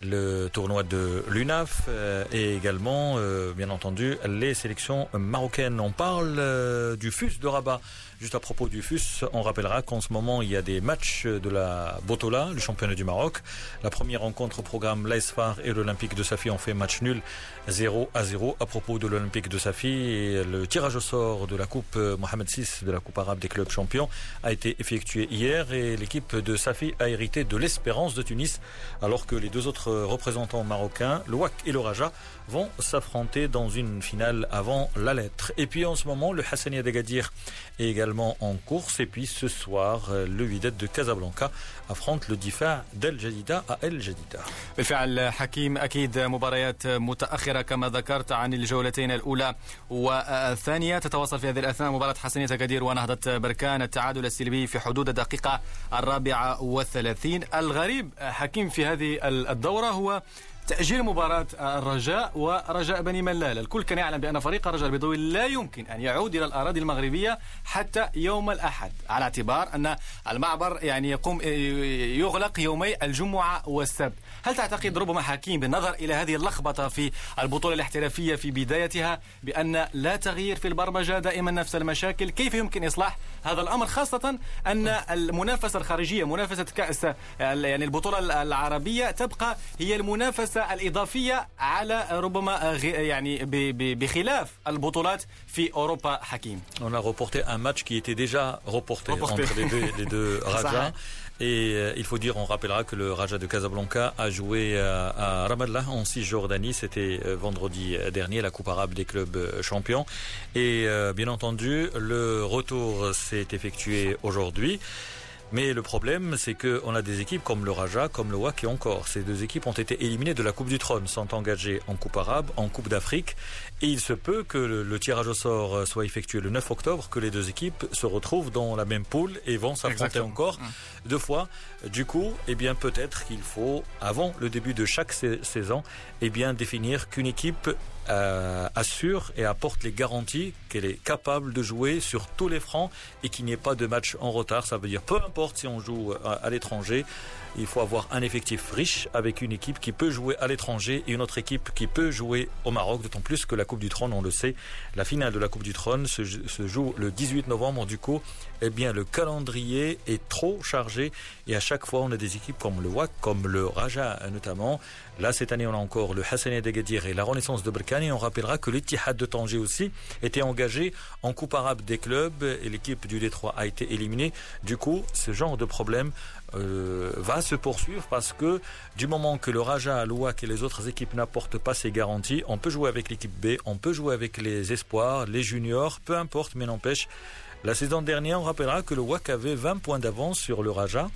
le tournoi de l'UNAF euh, et également, bien entendu, les sélections marocaines. On parle du FUS de Rabat. Juste à propos du FUS, on rappellera qu'en ce moment, il y a des matchs de la Botola, le championnat du Maroc. La première rencontre au programme l'ASFAR et l'Olympique de Safi ont fait match nul 0 à 0 à propos de l'Olympique de Safi. Le tirage au sort de la Coupe Mohamed VI de la Coupe arabe des clubs champions a été effectué hier et l'équipe de Safi a hérité de l'espérance de Tunis alors que les deux autres représentants marocains, le WAC et le Raja, vont s'affronter dans une finale avant la lettre. Et puis en ce moment, le Hassania d'Agadir est également en course. Et puis ce soir, le Widet de Casablanca affronte le Difa d'El Jadida à El Jadida. بالفعل حكيم أكيد مباريات متأخرة كما ذكرت عن الجولتين الأولى والثانية تتواصل في هذه الأثناء مباراة حسنية أكادير ونهضة بركان التعادل السلبي في حدود الدقيقة الرابعة والثلاثين الغريب حكيم في هذه الدورة هو تأجيل مباراة الرجاء ورجاء بني ملال. الكل كان يعلم بأن فريق الرجاء البيضاوي لا يمكن أن يعود إلى الأراضي المغربية حتى يوم الأحد على اعتبار أن المعبر يعني يقوم يغلق يومي الجمعة والسبت. هل تعتقد ربما حكيم بالنظر إلى هذه اللخبطة في البطولة الاحترافية في بدايتها بأن لا تغيير في البرمجة دائما نفس المشاكل؟ كيف يمكن إصلاح هذا الأمر خاصة أن المنافسة الخارجية منافسة كأس يعني البطولة العربية تبقى هي المنافسة On a reporté un match qui était déjà reporté, entre les deux, les Raja. Et euh, il faut dire, on rappellera que le Raja de Casablanca a joué euh, à, Ramallah en Cisjordanie. C'était euh, vendredi dernier, la Coupe arabe des clubs champions. Et bien entendu, le retour s'est effectué aujourd'hui. Mais le problème, c'est qu'on a des équipes comme le Raja, comme le WAC et encore. Ces deux équipes ont été éliminées de la Coupe du Trône, sont engagées en Coupe arabe, en Coupe d'Afrique. Et il se peut que le, tirage au sort soit effectué le 9 octobre, que les deux équipes se retrouvent dans la même poule et vont s'affronter encore mmh. deux fois. Du coup, eh bien, peut-être qu'il faut, avant le début de chaque saison, eh bien, définir qu'une équipe euh, assure et apporte les garanties qu'elle est capable de jouer sur tous les fronts et qu'il n'y ait pas de match en retard. Ça veut dire peu importe si on joue à, à l'étranger, il faut avoir un effectif riche avec une équipe qui peut jouer à l'étranger et une autre équipe qui peut jouer au Maroc, d'autant plus que la Coupe du Trône, on le sait, la finale de la Coupe du Trône se, joue le 18 novembre. Du coup, eh bien, le calendrier est trop chargé et à chaque fois, on a des équipes comme le WAC, comme le Raja notamment. Là, cette année, on a encore le Hassania d'Agadir et la Renaissance de Berkane. Et on rappellera que l'Etihad de Tanger aussi était engagé en Coupe arabe des clubs et l'équipe du Détroit a été éliminée. Du coup, ce genre de problème euh, va se poursuivre parce que du moment que le Raja, l'OAC et les autres équipes n'apportent pas ces garanties, on peut jouer avec l'équipe B, on peut jouer avec les espoirs, les juniors, peu importe, mais n'empêche. La saison dernière, on rappellera que le WAC avait 20 points d'avance sur le Raja.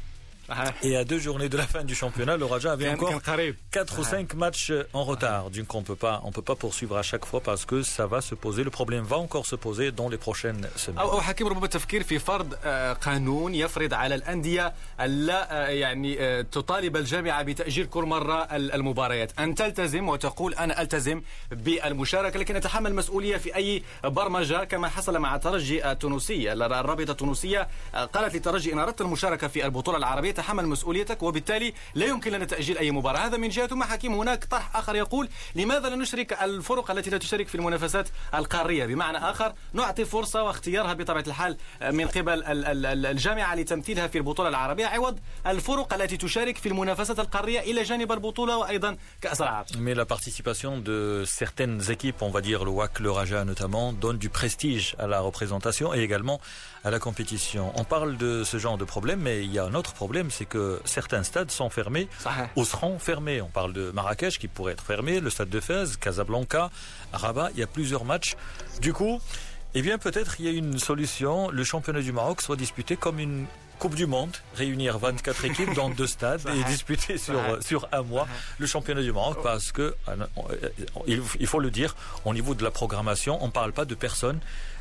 Et à deux journées de la fin du championnat, le Raja avait encore 4 ou 5 matchs en retard. Donc on peut pas, on peut pas poursuivre à chaque fois parce que ça va se poser. Le problème va encore se poser dans les prochaines semaines. أو حكيم ربما التفكير في فرض قانون يفرض على الأندية ألا يعني تطالب الجامعة بتأجيل كل مرة المباريات أن تلتزم وتقول أنا ألتزم بالمشاركة لكن أتحمل مسؤولية في أي برمجة كما حصل مع الترجي التونسي الرابطة التونسية قالت للترجي إن أردت المشاركة في البطولة العربية تحمل مسؤوليتك وبالتالي لا يمكن لنا تأجيل أي مباراة. هذا من جهة. ثم حكيم هناك طرح آخر يقول لماذا لا نشرك الفرق التي لا تشارك في المنافسات القارية؟ بمعنى آخر نعطي فرصة واختيارها بطبيعة الحال من قبل الجامعة لتمثيلها في البطولة العربية. عوض الفرق التي تشارك في المنافسات القارية إلى جانب البطولة وأيضا كأس العرب. Mais la participation de certaines équipes, on va dire le WAC, le Raja notamment, donne du prestige à la représentation et également à la compétition. On parle de ce genre de problème, mais il y a un autre problème, c'est que certains stades sont fermés ou seront fermés. On parle de Marrakech qui pourrait être fermé, le stade de Fès, Casablanca, Rabat, il y a plusieurs matchs. Du coup, eh bien peut-être il y a une solution, le championnat du Maroc soit disputé comme une Coupe du Monde, réunir 24 équipes dans deux stades et disputer sur, sur un mois le championnat du Maroc parce que, il faut le dire, au niveau de la programmation, on ne parle pas de personnes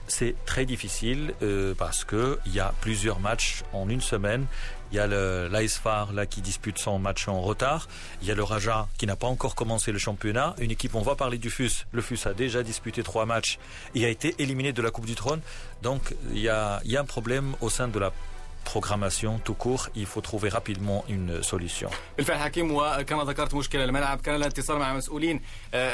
c'est très difficile euh, parce que il y a plusieurs matchs en une semaine. Il y a l'ASFAR là qui dispute son match en retard. Il y a le Raja qui n'a pas encore commencé le championnat. Une équipe, on va parler du FUS. Le FUS a déjà disputé trois matchs et a été éliminé de la Coupe du Trône. Donc il y a un problème au sein de la programmation tout court il faut trouver rapidement une solution. بالفعل حكيم وكما ذكرت مشكلة الملعب كان الاتصال مع مسؤولين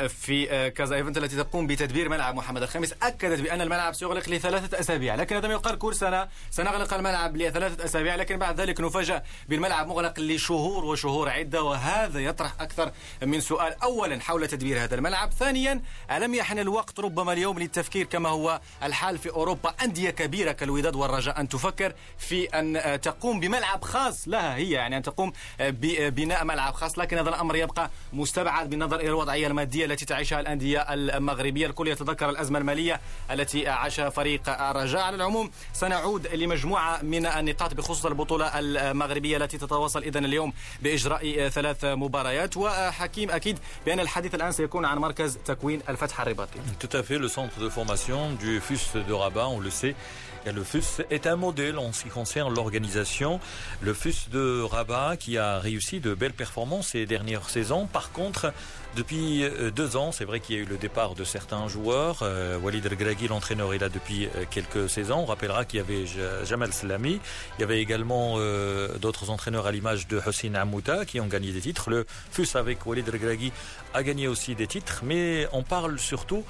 في كازا ايفنت التي تقوم بتدبير ملعب محمد الخامس أكدت بأن الملعب سيغلق لثلاثة أسابيع لكن عندما يقال كل سنة سنغلق الملعب لثلاثة أسابيع لكن بعد ذلك نفاجأ بالملعب مغلق لشهور وشهور عدة وهذا يطرح أكثر من سؤال. اولا حول تدبير هذا الملعب ثانيا ألم يحن الوقت ربما اليوم للتفكير كما هو الحال في أوروبا؟ أندية كبيرة كالوداد والرجاء أن تفكر في أن تقوم بملعب خاص لها هي يعني أن تقوم ببناء ملعب خاص. لكن هذا الأمر يبقى مستبعد بالنظر إلى الوضعية المادية التي تعيشها الأندية المغربية. الكل يتذكر الأزمة المالية التي عاشها فريق الرجاء. على العموم سنعود لمجموعة من النقاط بخصوص البطولة المغربية التي تتواصل إذن اليوم بإجراء ثلاث مباريات. وحكيم أكيد بأن الحديث الآن سيكون عن مركز تكوين الفتح الرباطي. Tout à fait, le centre de formation du FUS de Rabat, on le sait, Le FUS est un modèle en ce qui concerne l'organisation. Le FUS de Rabat qui a réussi de belles performances ces dernières saisons. Par contre, depuis euh, deux ans, c'est vrai qu'il y a eu le départ de certains joueurs. Euh, Walid El l'entraîneur, est là depuis euh, quelques saisons. On rappellera qu'il y avait Jamal Salami. Il y avait également d'autres entraîneurs à l'image de Hossein Amouta qui ont gagné des titres. Le FUS avec Walid El a gagné aussi des titres. Mais on parle surtout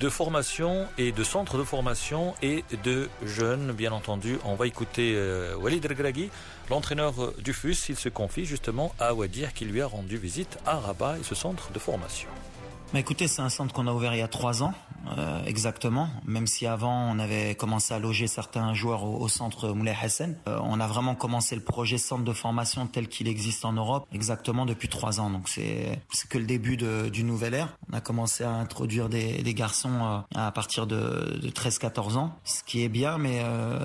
de formation et de centre de formation et de jeunes, bien entendu. On va écouter Walid El l'entraîneur du FUS. Il se confie justement à Wadir qui lui a rendu visite à Rabat et ce centre de formation. Bah écoutez, c'est un centre qu'on a ouvert il y a trois ans. Euh, exactement. Même si avant on avait commencé à loger certains joueurs au, centre Moulay Hassan, euh, on a vraiment commencé le projet centre de formation tel qu'il existe en Europe exactement depuis trois ans. Donc c'est que le début de, du nouvel ère. On a commencé à introduire des, des garçons euh, à partir de, de 13-14 ans, ce qui est bien, mais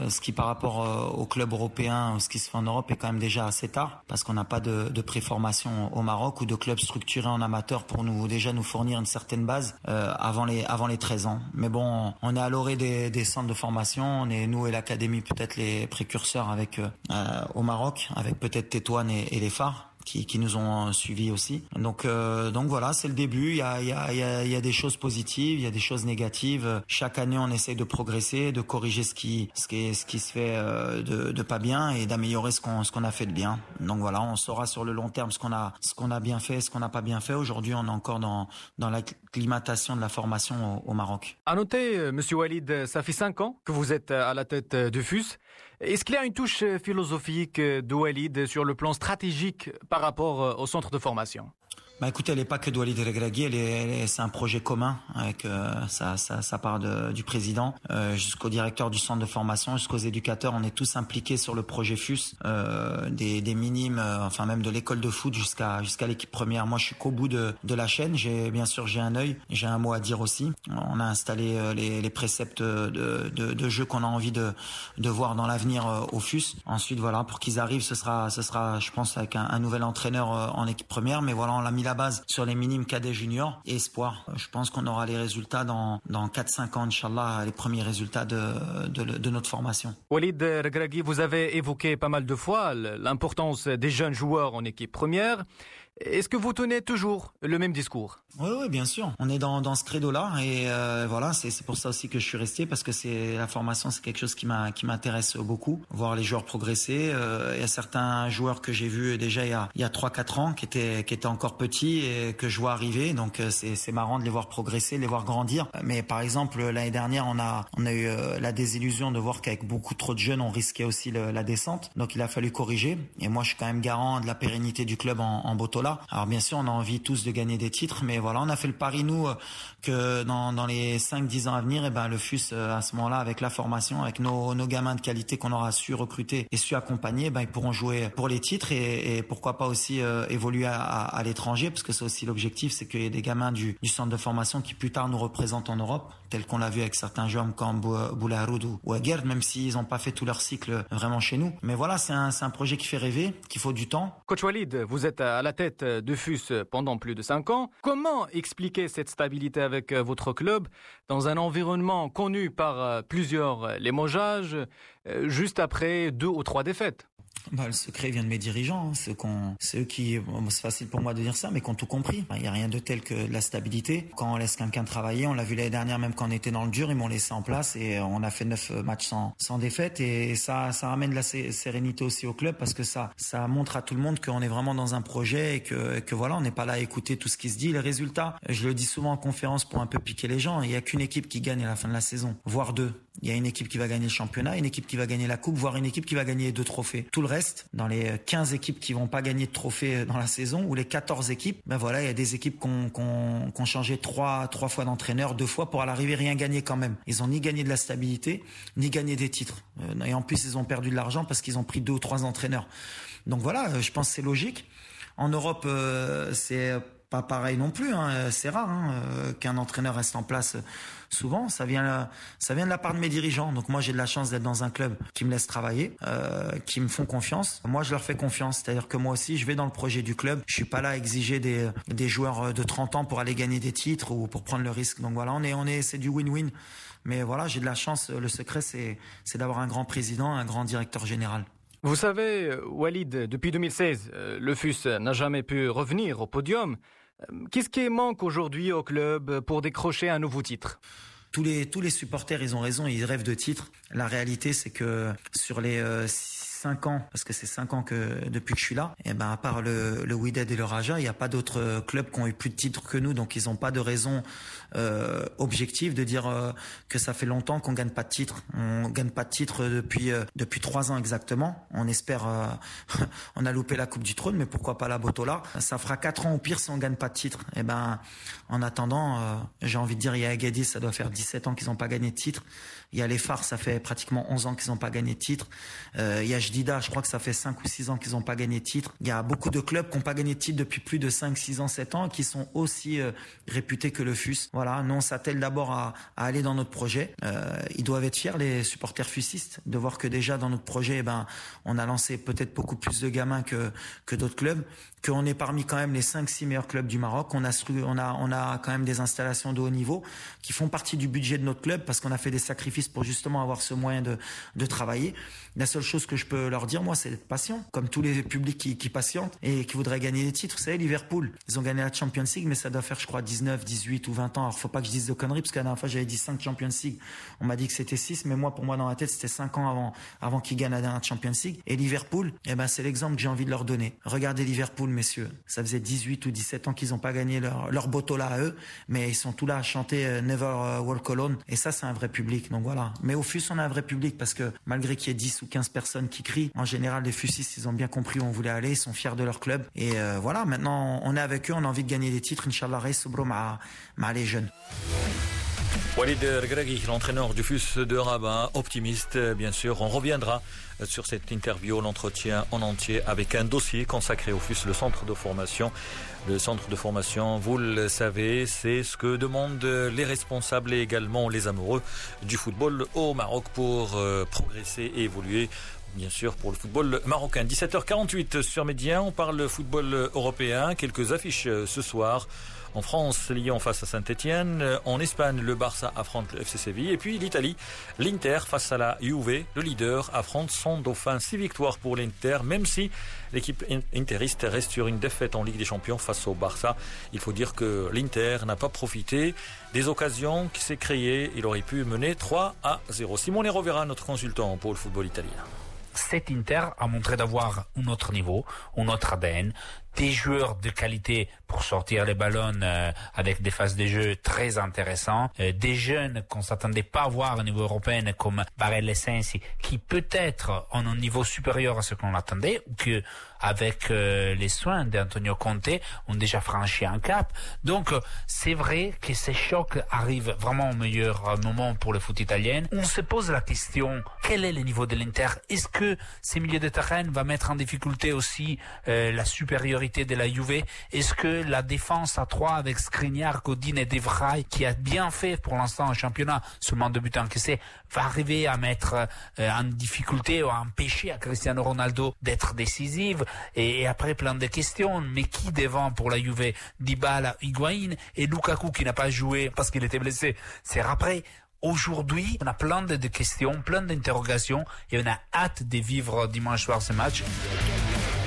ce qui par rapport au club européen, ce qui se fait en Europe est quand même déjà assez tard parce qu'on n'a pas de, de préformation au Maroc ou de club structuré en amateur pour nous déjà nous fournir une certaine base avant les avant les 13 ans. Mais bon, on est à l'orée des, des, centres de formation. On est, nous et l'académie, peut-être les précurseurs avec euh, au Maroc, avec peut-être Tétouane et, et les phares qui, qui nous ont suivis aussi. Donc, euh, donc voilà, c'est le début. Il y a, il y, a, y a des choses positives, il y a des choses négatives. Chaque année, on essaye de progresser, de corriger ce qui, ce qui, ce qui se fait euh, de, de pas bien et d'améliorer ce qu'on, ce qu'on a fait de bien. Donc voilà, on saura sur le long terme ce qu'on a, ce qu'on a bien fait, ce qu'on n'a pas bien fait. Aujourd'hui, on est encore dans, dans l'acclimatation de la formation au, au Maroc. À noter, euh, Monsieur Walid, ça fait cinq ans que vous êtes à la tête du FUS. Est-ce qu'il y a une touche philosophique de Walid sur le plan stratégique par rapport au centre de formation? Bah écoutez, elle n'est pas que de Walid elle c'est un projet commun avec euh, ça, ça, ça, part de, du président euh, jusqu'au directeur du centre de formation, jusqu'aux éducateurs. On est tous impliqués sur le projet FUS, euh, des, des minimes, euh, enfin même de l'école de foot jusqu'à jusqu'à l'équipe première. Moi, je suis qu'au bout de, de la chaîne. J'ai bien sûr j'ai un œil, j'ai un mot à dire aussi. On a installé euh, les, les préceptes de, de, de jeu qu'on a envie de, de voir dans l'avenir euh, au FUS. Ensuite, voilà, pour qu'ils arrivent, ce sera, ce sera, je pense, avec un, un nouvel entraîneur en équipe première. Mais voilà, on l'a mis base sur les minimes cadets juniors et espoir. Je pense qu'on aura les résultats dans, dans 4-5 ans, les premiers résultats de, de, de notre formation. Walid Regragui, vous avez évoqué pas mal de fois l'importance des jeunes joueurs en équipe première. Est-ce que vous tenez toujours le même discours? Oui, oui, bien sûr. On est dans, dans ce credo-là et euh, voilà, c'est pour ça aussi que je suis resté parce que c'est la formation, c'est quelque chose qui m'a qui m'intéresse beaucoup, voir les joueurs progresser. Euh, il y a certains joueurs que j'ai vus déjà il y a il y a trois quatre ans qui étaient qui étaient encore petits et que je vois arriver, donc euh, c'est c'est marrant de les voir progresser, de les voir grandir. Mais par exemple l'année dernière, on a on a eu euh, la désillusion de voir qu'avec beaucoup trop de jeunes, on risquait aussi la descente, donc il a fallu corriger. Et moi, je suis quand même garant de la pérennité du club en, en Botola Alors bien sûr, on a envie tous de gagner des titres, mais voilà, on a fait le pari nous que dans, dans les 5-10 ans à venir, et eh ben le FUS à ce moment-là, avec la formation, avec nos, nos gamins de qualité qu'on aura su recruter et su accompagner, ben ils pourront jouer pour les titres et, et pourquoi pas aussi évoluer à, à, l'étranger, parce que c'est aussi l'objectif, c'est qu'il y ait des gamins du, du centre de formation qui plus tard nous représentent en Europe, tel qu'on l'a vu avec certains joueurs comme Boularoud ou Aguerd, même s'ils n'ont pas fait tout leur cycle vraiment chez nous. Mais voilà, c'est un, un projet qui fait rêver, qu'il faut du temps. Coach Walid, vous êtes à la tête de FUS pendant plus de 5 ans. Comment expliquer cette stabilité avec votre club dans un environnement connu par plusieurs limogeages juste après deux ou trois défaites bah, le secret vient de mes dirigeants, hein. ceux, eux qui, c'est facile pour moi de dire ça, mais qui ont tout compris. Il n'y a rien de tel que la stabilité. Quand on laisse quelqu'un travailler, on l'a vu l'année dernière, même quand on était dans le dur, ils m'ont laissé en place et on a fait neuf matchs sans, sans défaite et ça, ça ramène de la sérénité aussi au club parce que ça, ça montre à tout le monde qu'on est vraiment dans un projet et que, que voilà, on n'est pas là à écouter tout ce qui se dit. Les résultats, je le dis souvent en conférence pour un peu piquer les gens, il n'y a qu'une équipe qui gagne à la fin de la saison, voire deux. Il y a une équipe qui va gagner le championnat, une équipe qui va gagner la coupe, voire une équipe qui va gagner deux trophées. Tout le reste, dans les 15 équipes qui vont pas gagner de trophées dans la saison, ou les 14 équipes, ben voilà, il y a des équipes qui ont, changé trois, trois fois d'entraîneur, deux fois pour arriver rien gagner quand même. Ils ont ni gagné de la stabilité, ni gagné des titres. Euh, et en plus, ils ont perdu de l'argent parce qu'ils ont pris deux ou trois entraîneurs. Donc voilà, euh, je pense c'est logique. En Europe, euh, c'est pas pareil non plus. Hein. C'est rare hein, qu'un entraîneur reste en place souvent, ça vient, ça vient de la part de mes dirigeants. Donc moi, j'ai de la chance d'être dans un club qui me laisse travailler, euh, qui me font confiance. Moi, je leur fais confiance. C'est-à-dire que moi aussi, je vais dans le projet du club. Je suis pas là à exiger des, des joueurs de 30 ans pour aller gagner des titres ou pour prendre le risque. Donc voilà, on est, on est, c'est du win-win. Mais voilà, j'ai de la chance. Le secret, c'est, c'est d'avoir un grand président, un grand directeur général. Vous savez, Walid, depuis 2016, euh, le FUS n'a jamais pu revenir au podium. Qu'est-ce qui manque aujourd'hui au club pour décrocher un nouveau titre? Tous les, tous les supporters, ils ont raison, ils rêvent de titres. La réalité, c'est que sur les euh, 5 ans, parce que c'est 5 ans que depuis que je suis là, et ben à part le, le et le Raja, il n'y a pas d'autres clubs qui ont eu plus de titres que nous, donc ils n'ont pas de raison euh, objective de dire euh, que ça fait longtemps qu'on gagne pas de titres. On gagne pas de titres depuis euh, depuis trois ans exactement. On espère, euh, on a loupé la Coupe du Trône, mais pourquoi pas la Botola Ça fera quatre ans au pire si on gagne pas de titres. Et ben en attendant, euh, j'ai envie de dire, il y a Agadis, ça doit faire 17 ans qu'ils n'ont pas gagné de titre. Il y a les Phares, ça fait pratiquement 11 ans qu'ils n'ont pas gagné de titre. Euh, il y a Jdida, je crois que ça fait 5 ou 6 ans qu'ils n'ont pas gagné de titre. Il y a beaucoup de clubs qui n'ont pas gagné de titre depuis plus de 5, 6 ans, 7 ans, qui sont aussi euh, réputés que le FUS. Voilà, nous on s'attelle d'abord à, à, aller dans notre projet. Euh, ils doivent être fiers, les supporters fusistes, de voir que déjà dans notre projet, eh ben, on a lancé peut-être beaucoup plus de gamins que, que d'autres clubs qu'on est parmi quand même les 5-6 meilleurs clubs du Maroc. On a, on, a, on a quand même des installations de haut niveau qui font partie du budget de notre club parce qu'on a fait des sacrifices pour justement avoir ce moyen de, de travailler. La seule chose que je peux leur dire, moi, c'est d'être patient, comme tous les publics qui, patientent et qui voudraient gagner des titres. Vous savez, Liverpool, ils ont gagné la Champions League, mais ça doit faire, je crois, 19, 18 ou 20 ans. Alors, faut pas que je dise de conneries, parce qu'à la dernière fois, j'avais dit 5 Champions League. On m'a dit que c'était 6, mais moi, pour moi, dans la tête, c'était 5 ans avant, avant qu'ils gagnent la dernière Champions League. Et Liverpool, eh ben, c'est l'exemple que j'ai envie de leur donner. Regardez Liverpool, messieurs. Ça faisait 18 ou 17 ans qu'ils n'ont pas gagné leur, leur là à eux, mais ils sont tous là à chanter euh, Never euh, Walk Alone. Et ça, c'est un vrai public. Donc voilà. Mais au FUS, on a un vrai public parce que malgré qu'il y ait 10 ou 15 personnes qui en général, les fusistes, ils ont bien compris où on voulait aller, ils sont fiers de leur club. Et euh, voilà, maintenant, on est avec eux, on a envie de gagner des titres. Inch'Allah, ma les jeunes. Walid Regragui, l'entraîneur du FUS de Rabat, optimiste, bien sûr. On reviendra sur cette interview, l'entretien en entier avec un dossier consacré au FUS, le centre de formation. Le centre de formation, vous le savez, c'est ce que demandent les responsables et également les amoureux du football au Maroc pour euh, progresser et évoluer bien sûr, pour le football marocain. 17h48 sur Médien, on parle football européen. Quelques affiches euh, ce soir. En France, Lyon face à Saint-Etienne. En Espagne, le Barça affronte le FC Séville. Et puis l'Italie, l'Inter face à la Juve. Le leader affronte son dauphin. Six victoires pour l'Inter, même si l'équipe interiste reste sur une défaite en Ligue des Champions face au Barça. Il faut dire que l'Inter n'a pas profité des occasions qui s'est créées. Il aurait pu mener 3 à 0. Simone Rovera, notre consultant pour le football italien cet Inter a montré d'avoir un autre niveau, un autre ADN. Des joueurs de qualité pour sortir les ballons euh, avec des phases de jeu très intéressantes, euh, des jeunes qu'on s'attendait pas à voir au niveau européen comme Barrel Sensi, qui peut-être ont un niveau supérieur à ce qu'on attendait, ou que avec euh, les soins d'Antonio Conte ont déjà franchi un cap. Donc c'est vrai que ces chocs arrivent vraiment au meilleur moment pour le foot italien. On se pose la question quel est le niveau de l'Inter? Est-ce que ces milieux de terrain va mettre en difficulté aussi la supériorité de la Juve? Est-ce que la défense à trois avec Skriniar, Godin et Devray, qui a bien fait pour l'instant en championnat, seulement deux buts encaissés, va arriver à mettre euh, en difficulté ou à empêcher à Cristiano Ronaldo d'être décisive et, après plein de questions. Mais qui devant pour la Juve? Dybala, Higuain et Lukaku qui n'a pas joué parce qu'il était blessé. C'est après. Aujourd'hui, on a plein de, de questions, plein d'interrogations et on a hâte de vivre dimanche soir ce match.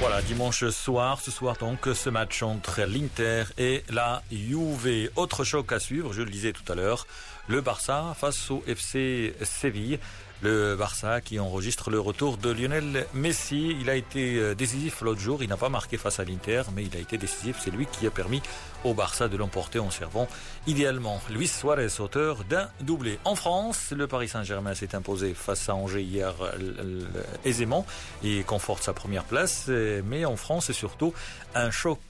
Voilà, dimanche soir, ce soir donc, ce match entre l'Inter et la Juve. Autre choc à suivre, je le disais tout à l'heure, le Barça face au FC Séville. Le Barça qui enregistre le retour de Lionel Messi. Il a été euh, décisif l'autre jour. Il n'a pas marqué face à l'Inter, mais il a été décisif. C'est lui qui a permis au Barça de l'emporter en servant idéalement Luis Suarez, auteur d'un doublé. En France, le Paris Saint-Germain s'est imposé face à Angers hier aisément et conforte sa première place. Mais en France, c'est surtout un choc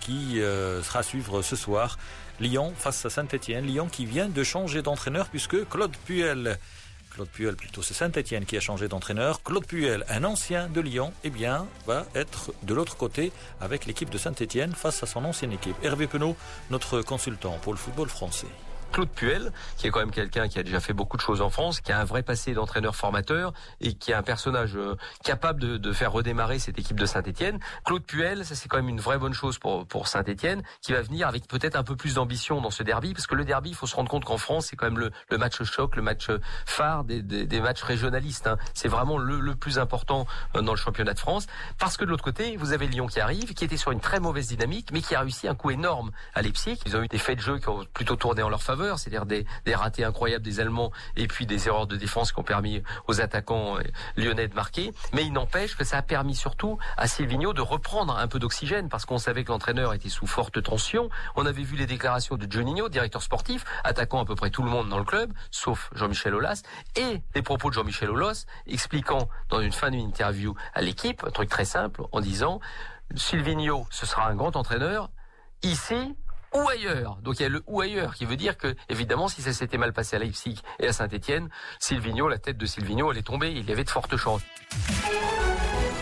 qui euh, sera à suivre ce soir. Lyon face à Saint-Etienne. Lyon qui vient de changer d'entraîneur puisque Claude Puel Claude Puel, plutôt c'est Saint-Etienne qui a changé d'entraîneur. Claude Puel, un ancien de Lyon, eh bien, va être de l'autre côté avec l'équipe de Saint-Etienne face à son ancienne équipe. Hervé Penaud, notre consultant pour le football français. Claude Puel, qui est quand même quelqu'un qui a déjà fait beaucoup de choses en France, qui a un vrai passé d'entraîneur formateur et qui est un personnage euh, capable de, faire redémarrer cette équipe de Saint-Etienne. Claude Puel, ça c'est quand même une vraie bonne chose pour, pour Saint-Etienne, qui va venir avec peut-être un peu plus d'ambition dans ce derby, parce que le derby, il faut se rendre compte qu'en France, c'est quand même le, match choc, le match phare des, des, des matchs régionalistes. Hein. C'est vraiment le, le, plus important euh, dans le championnat de France, parce que de l'autre côté, vous avez Lyon qui arrive, qui était sur une très mauvaise dynamique, mais qui a réussi un coup énorme à Leipzig. Ils ont eu des faits de jeu qui ont plutôt tourné en leur faveur c'est-à-dire des, ratés incroyables des Allemands et puis des erreurs de défense qui ont permis aux attaquants euh, lyonnais de marquer. Mais il n'empêche que ça a permis surtout à Silvino de reprendre un peu d'oxygène parce qu'on savait que l'entraîneur était sous forte tension. On avait vu les déclarations de Juninho, directeur sportif, attaquant à peu près tout le monde dans le club, sauf Jean-Michel Aulas, et les propos de Jean-Michel Aulas expliquant dans une fin d'une interview à l'équipe un truc très simple en disant Silvino, ce sera un grand entraîneur. Ici, ou ailleurs. Donc il y a le ou ailleurs qui veut dire que, évidemment, si ça s'était mal passé à Leipzig et à Saint-Etienne, Silvino, la tête de Silvino, allait tomber. Il y avait de fortes chances.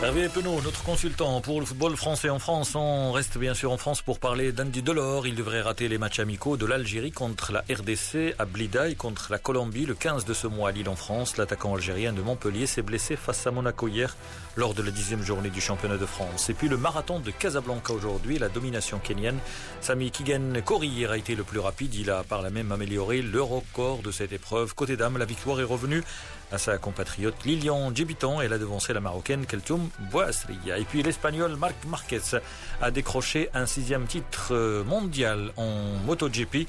Hervé Penaud, notre consultant pour le football français en France. On reste bien sûr en France pour parler d'Andy Delors. Il devrait rater les matchs amicaux de l'Algérie contre la RDC à Blida et contre la Colombie le 15 de ce mois à Lille en France. L'attaquant algérien de Montpellier s'est blessé face à Monaco hier lors de la dixième journée du championnat de France. Et puis le marathon de Casablanca aujourd'hui, la domination kenyenne. Sami Kigen Korir a été le plus rapide. Il a par là même amélioré le record de cette épreuve. Côté dame, la victoire est revenue à sa compatriote Lilian Djibitan. Elle a devancé la marocaine Keltoum Boasria. Et puis l'espagnol Marc Marquez a décroché un sixième titre mondial en MotoGP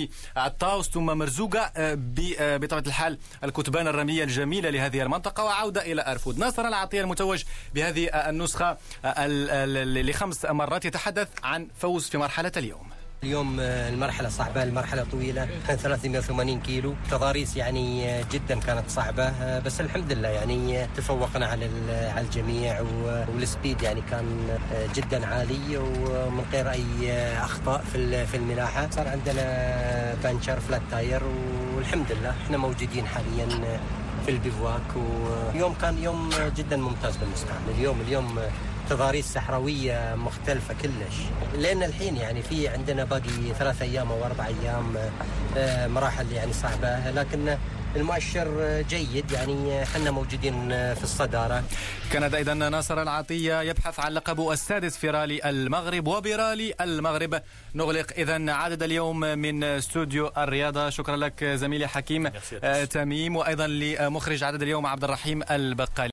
الطاوس ثم مرزوقة بطبيعة الحال الكتبان الرمية الجميلة لهذه المنطقة وعودة إلى أرفود. ناصر العطية المتوج بهذه النسخة لخمس مرات يتحدث عن فوز في مرحلة اليوم. اليوم المرحلة صعبة المرحلة طويلة 380 كيلو. تضاريس يعني جدا كانت صعبة بس الحمد لله يعني تفوقنا على على الجميع والسبيد يعني كان جدا عالي ومن غير أي أخطاء في في الملاحة. صار عندنا بانشر فلات تاير والحمد لله إحنا موجودين حاليا في البيفواك ويوم كان يوم جدا ممتاز بالنسبة لنا. اليوم اليوم تضاريس صحراوية مختلفة كلش. لأن الحين يعني في عندنا باقي ثلاث أيام أو أربع أيام مراحل يعني صعبة. لكن المؤشر جيد يعني إحنا موجودين في الصدارة. كان اذا ناصر العطية يبحث عن لقبه السادس في رالي المغرب وبرالي المغرب. نغلق اذا عدد اليوم من استوديو الرياضة. شكرا لك زميلي حكيم تميم. وأيضا لمخرج عدد اليوم عبد الرحيم البقالي.